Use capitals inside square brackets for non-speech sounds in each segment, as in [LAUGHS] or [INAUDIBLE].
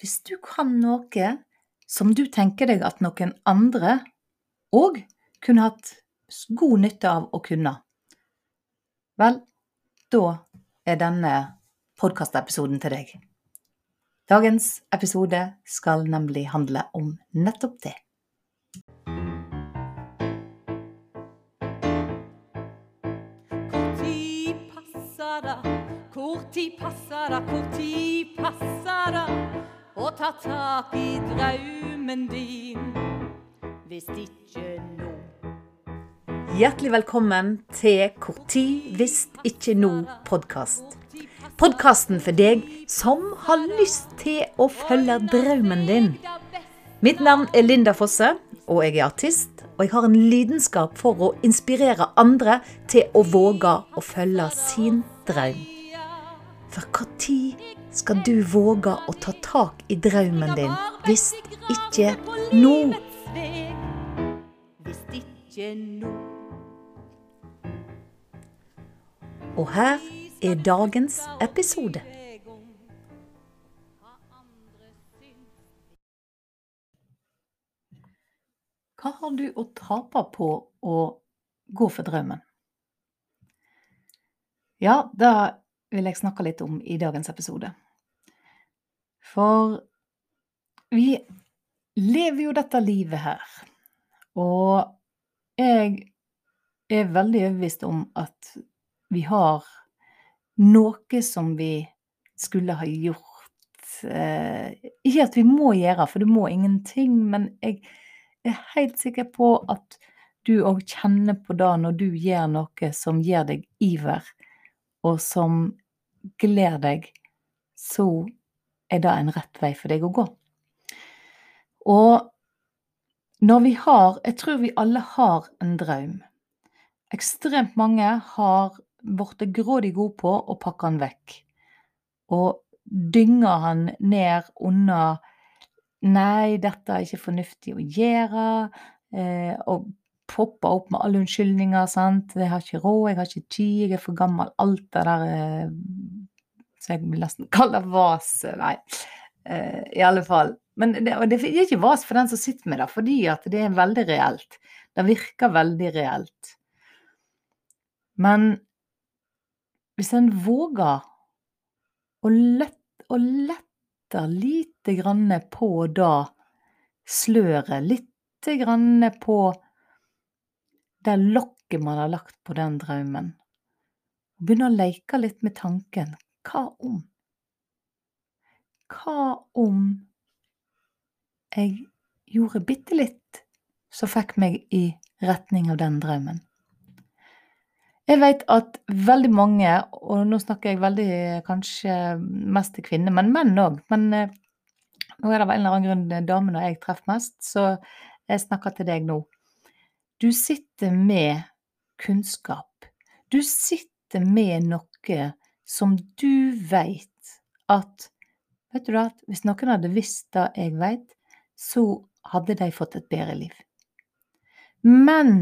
hvis du kan noe som du tenker deg at noen andre òg kunne hatt god nytte av å kunne, vel, da er denne podkastepisoden til deg. Dagens episode skal nemlig handle om nettopp det. Hvor tid passer det, hvor tid passer det å ta tak i draumen din? Hvis ikke nå Hjertelig velkommen til Hvor hvis ikke nå-podkast. Podkasten for deg som har lyst til å følge drømmen din. Mitt navn er Linda Fosse, og jeg er artist. Og jeg har en lidenskap for å inspirere andre til å våge å følge sin drøm. For når skal du våge å ta tak i drømmen din, hvis ikke nå? Hvis ikke nå Og her er dagens episode. Hva har du å tape på å gå for drømmen? Ja, det vil jeg snakke litt om i dagens episode. For vi lever jo dette livet her, og jeg er veldig overbevist om at vi har noe som vi skulle ha gjort. Eh, ikke at vi må gjøre, for du må ingenting, men jeg er helt sikker på at du òg kjenner på det når du gjør noe som gir deg iver, og som gleder deg, så er det en rett vei for deg å gå. Og når vi har Jeg tror vi alle har en drøm. Ekstremt mange har blitt grådig gode på å pakke den vekk. Og dynger han ned under Nei, dette er ikke fornuftig å gjøre. Eh, og popper opp med alle unnskyldninger. sant? 'Jeg har ikke råd, jeg har ikke tid, jeg er for gammel.' Alt det der eh, som jeg vil nesten [LAUGHS] kalle vas. Nei, eh, i alle fall. Men det, og det er ikke vas for den som sitter med det, fordi at det er veldig reelt. Det virker veldig reelt. Men hvis en våger å lette, å lette lite grann på da sløret, lite grann på det lokket man har lagt på den drømmen, begynne å leke litt med tanken hva om? Hva om jeg gjorde bitte litt som fikk meg i retning av den drømmen? Jeg vet at veldig mange, og nå snakker jeg veldig kanskje mest til kvinner, men menn òg, men eh, nå er det av en eller annen grunn damene jeg treffer mest, så jeg snakker til deg nå. Du sitter med kunnskap. Du sitter med noe som du veit at Vet du at hvis noen hadde visst det jeg veit, så hadde de fått et bedre liv. Men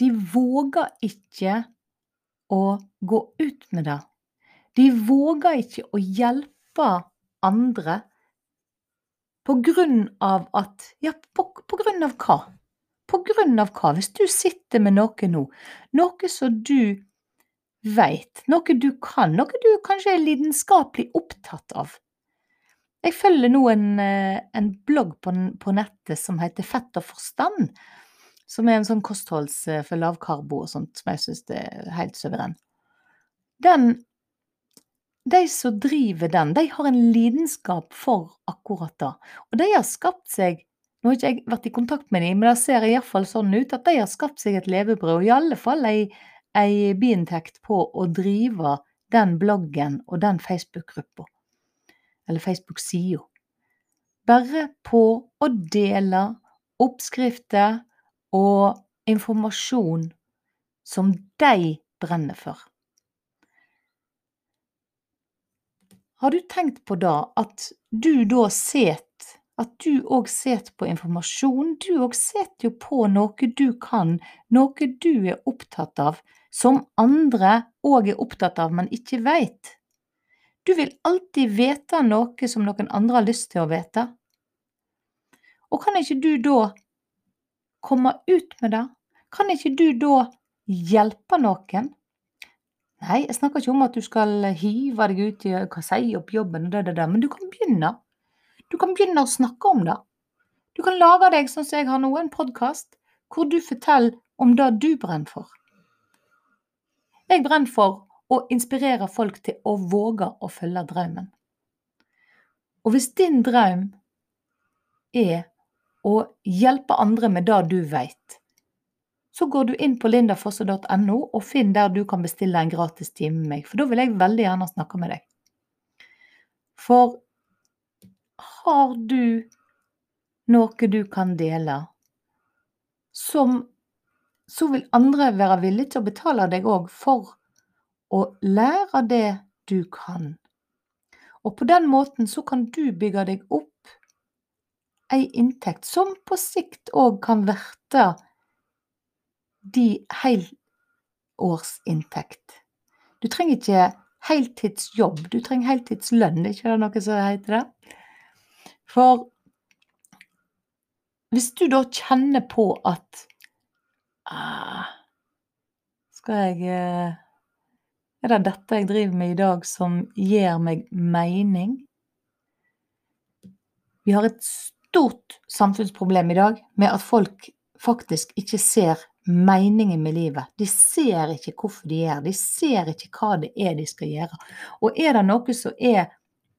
de våger ikke å gå ut med det. De våger ikke å hjelpe andre på grunn av at Ja, på, på grunn av hva? På grunn av hva? Hvis du sitter med noe nå, noe som du veit, noe du kan, noe du kanskje er lidenskapelig opptatt av. Jeg følger nå en, eh, en blogg på, på, nettet som heter Fett og forstand, som er en sånn kostholds for lavkarbo og sånt, som jeg syns er helt suveren. Den de som driver den, de har en lidenskap for akkurat det. Og de har skapt seg Nå har ikke jeg vært i kontakt med dem, men det ser iallfall sånn ut at de har skapt seg et levebrød, og i alle fall ei ei biinntekt på å drive den bloggen og den Facebook-gruppa, eller Facebook-sida. Bare på å dele oppskrifter og informasjon som de brenner for. Har du tenkt på da at du da set at du òg set på informasjon, du òg setter jo på noe du kan, noe du er opptatt av, som andre òg er opptatt av, men ikke veit. Du vil alltid vite noe som noen andre har lyst til å vite. Og kan ikke du da komme ut med det? Kan ikke du da hjelpe noen? Nei, jeg snakker ikke om at du skal hive deg ut i hva sier opp jobben og det, det, det, men du kan begynne. Du kan begynne å snakke om det. Du kan lage deg sånn som jeg har nå, en podkast hvor du forteller om det du brenner for. Jeg brenner for å inspirere folk til å våge å følge drømmen. Og hvis din drøm er å hjelpe andre med det du vet, så går du inn på lindafosse.no og finn der du kan bestille en gratis time med meg, for da vil jeg veldig gjerne snakke med deg. For har du noe du kan dele, som så vil andre være villige til å betale deg òg for å lære det du kan. Og på den måten så kan du bygge deg opp ei inntekt som på sikt òg kan verte de helårsinntekt. Du trenger ikke heltidsjobb, du trenger heltidslønn, er ikke det noe som heter det? For hvis du da kjenner på at ah, Skal jeg eh, Er det dette jeg driver med i dag som gir meg mening? Vi har et stort samfunnsproblem i dag med at folk faktisk ikke ser meningen med livet. De ser ikke hvorfor de gjør De ser ikke hva det er de skal gjøre. Og er det noe som er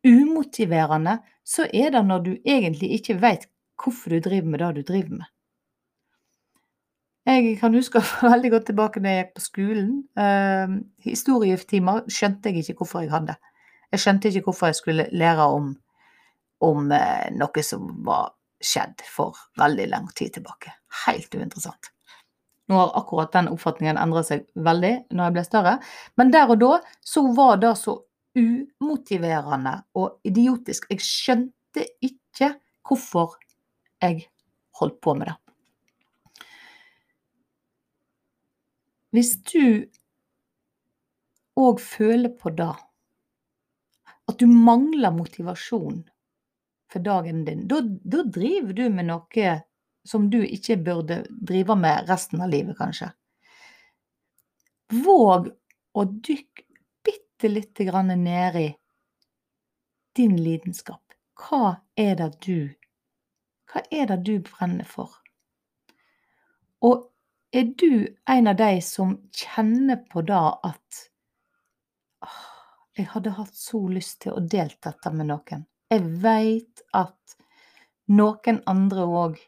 umotiverende, så er det når du egentlig ikke vet hvorfor du driver med det du driver med. Jeg kan huske [LAUGHS] veldig godt tilbake da jeg gikk på skolen. Eh, historietimer skjønte jeg ikke hvorfor jeg hadde. Jeg skjønte ikke hvorfor jeg skulle lære om, om eh, noe som var skjedd for veldig lang tid tilbake. Helt uinteressant. Nå har akkurat den oppfatningen endret seg veldig når jeg ble større, men der og da så var det så umotiverende og idiotisk. Jeg skjønte ikke hvorfor jeg holdt på med det. Hvis du òg føler på det, at du mangler motivasjon for dagen din, da, da driver du med noe som du ikke burde drive med resten av livet, kanskje. Våg å dykke bitte lite grann ned i din lidenskap. Hva er det du Hva er det du brenner for? Og er du en av de som kjenner på det at åh, jeg hadde hatt så lyst til å dele dette med noen. Jeg veit at noen andre òg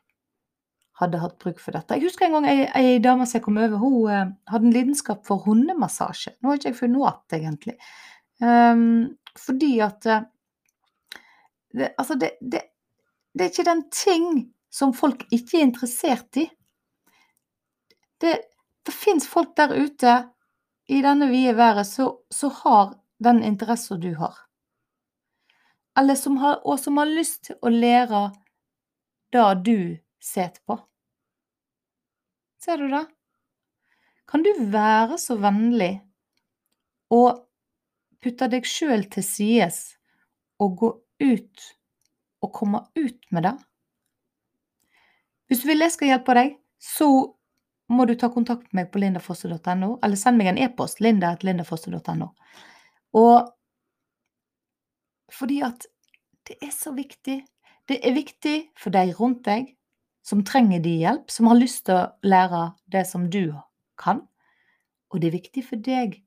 hadde hatt bruk for dette. Jeg husker en gang ei, ei dame som jeg kom over, hun eh, hadde en lidenskap for hundemassasje. Nå har ikke jeg funnet igjen, egentlig. Um, fordi at uh, det, Altså, det, det, det, er ikke den ting som folk ikke er interessert i. Det, det fins folk der ute i denne vide været som har den interessen du har. Som har, og som har lyst til å lære det du sitter på. Ser du det? Kan du være så vennlig og putte deg sjøl til sides og gå ut og komme ut med det? Hvis du vil jeg skal hjelpe deg, så må du ta kontakt med meg på lindafosse.no, eller send meg en e-post linda.lindafosse.no. Fordi at det er så viktig. Det er viktig for deg rundt deg, som trenger din hjelp, som har lyst til å lære det som du kan. Og det er viktig for deg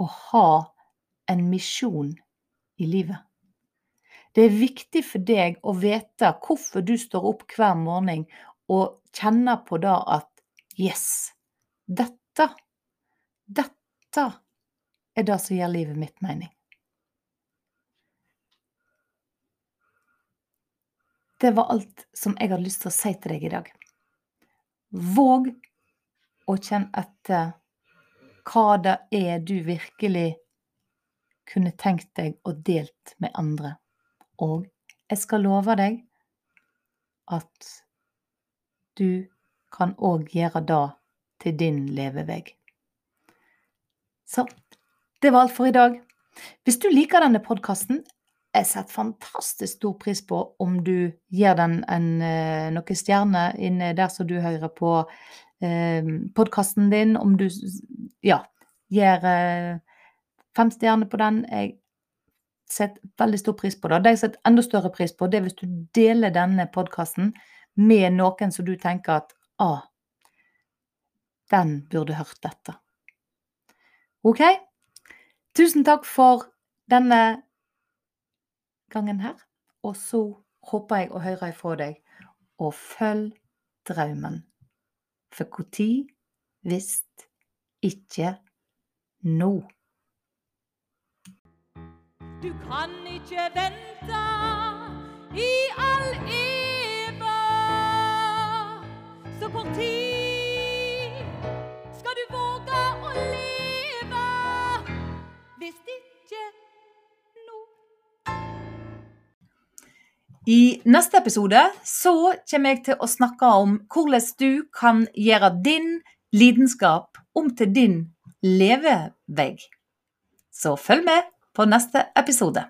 å ha en misjon i livet. Det er viktig for deg å vite hvorfor du står opp hver morgen og kjenner på det at Yes, dette, dette er det som gir livet mitt mening. Det var alt som jeg hadde lyst til å si til deg i dag. Våg å kjenne etter hva det er du virkelig kunne tenkt deg å delt med andre. Og jeg skal love deg at du kan òg gjøre det til din levevei. Så det var alt for i dag. Hvis du liker denne podkasten, jeg setter fantastisk stor pris på om du gir den en, eh, noen stjerner inne der som du hører på eh, podkasten din. Om du ja, gir eh, fem stjerner på den. Jeg setter veldig stor pris på det. Det jeg setter enda større pris på, det er hvis du deler denne podkasten med noen som du tenker at ah, den burde hørt dette. OK? Tusen takk for denne gangen her. Og så håper jeg å høre ifra deg. Og følg drømmen. For når hvis ikke nå. Du kan ikke vente i all eva. Så kort tid I neste episode så kommer jeg til å snakke om hvordan du kan gjøre din lidenskap om til din levevegg. Så følg med på neste episode.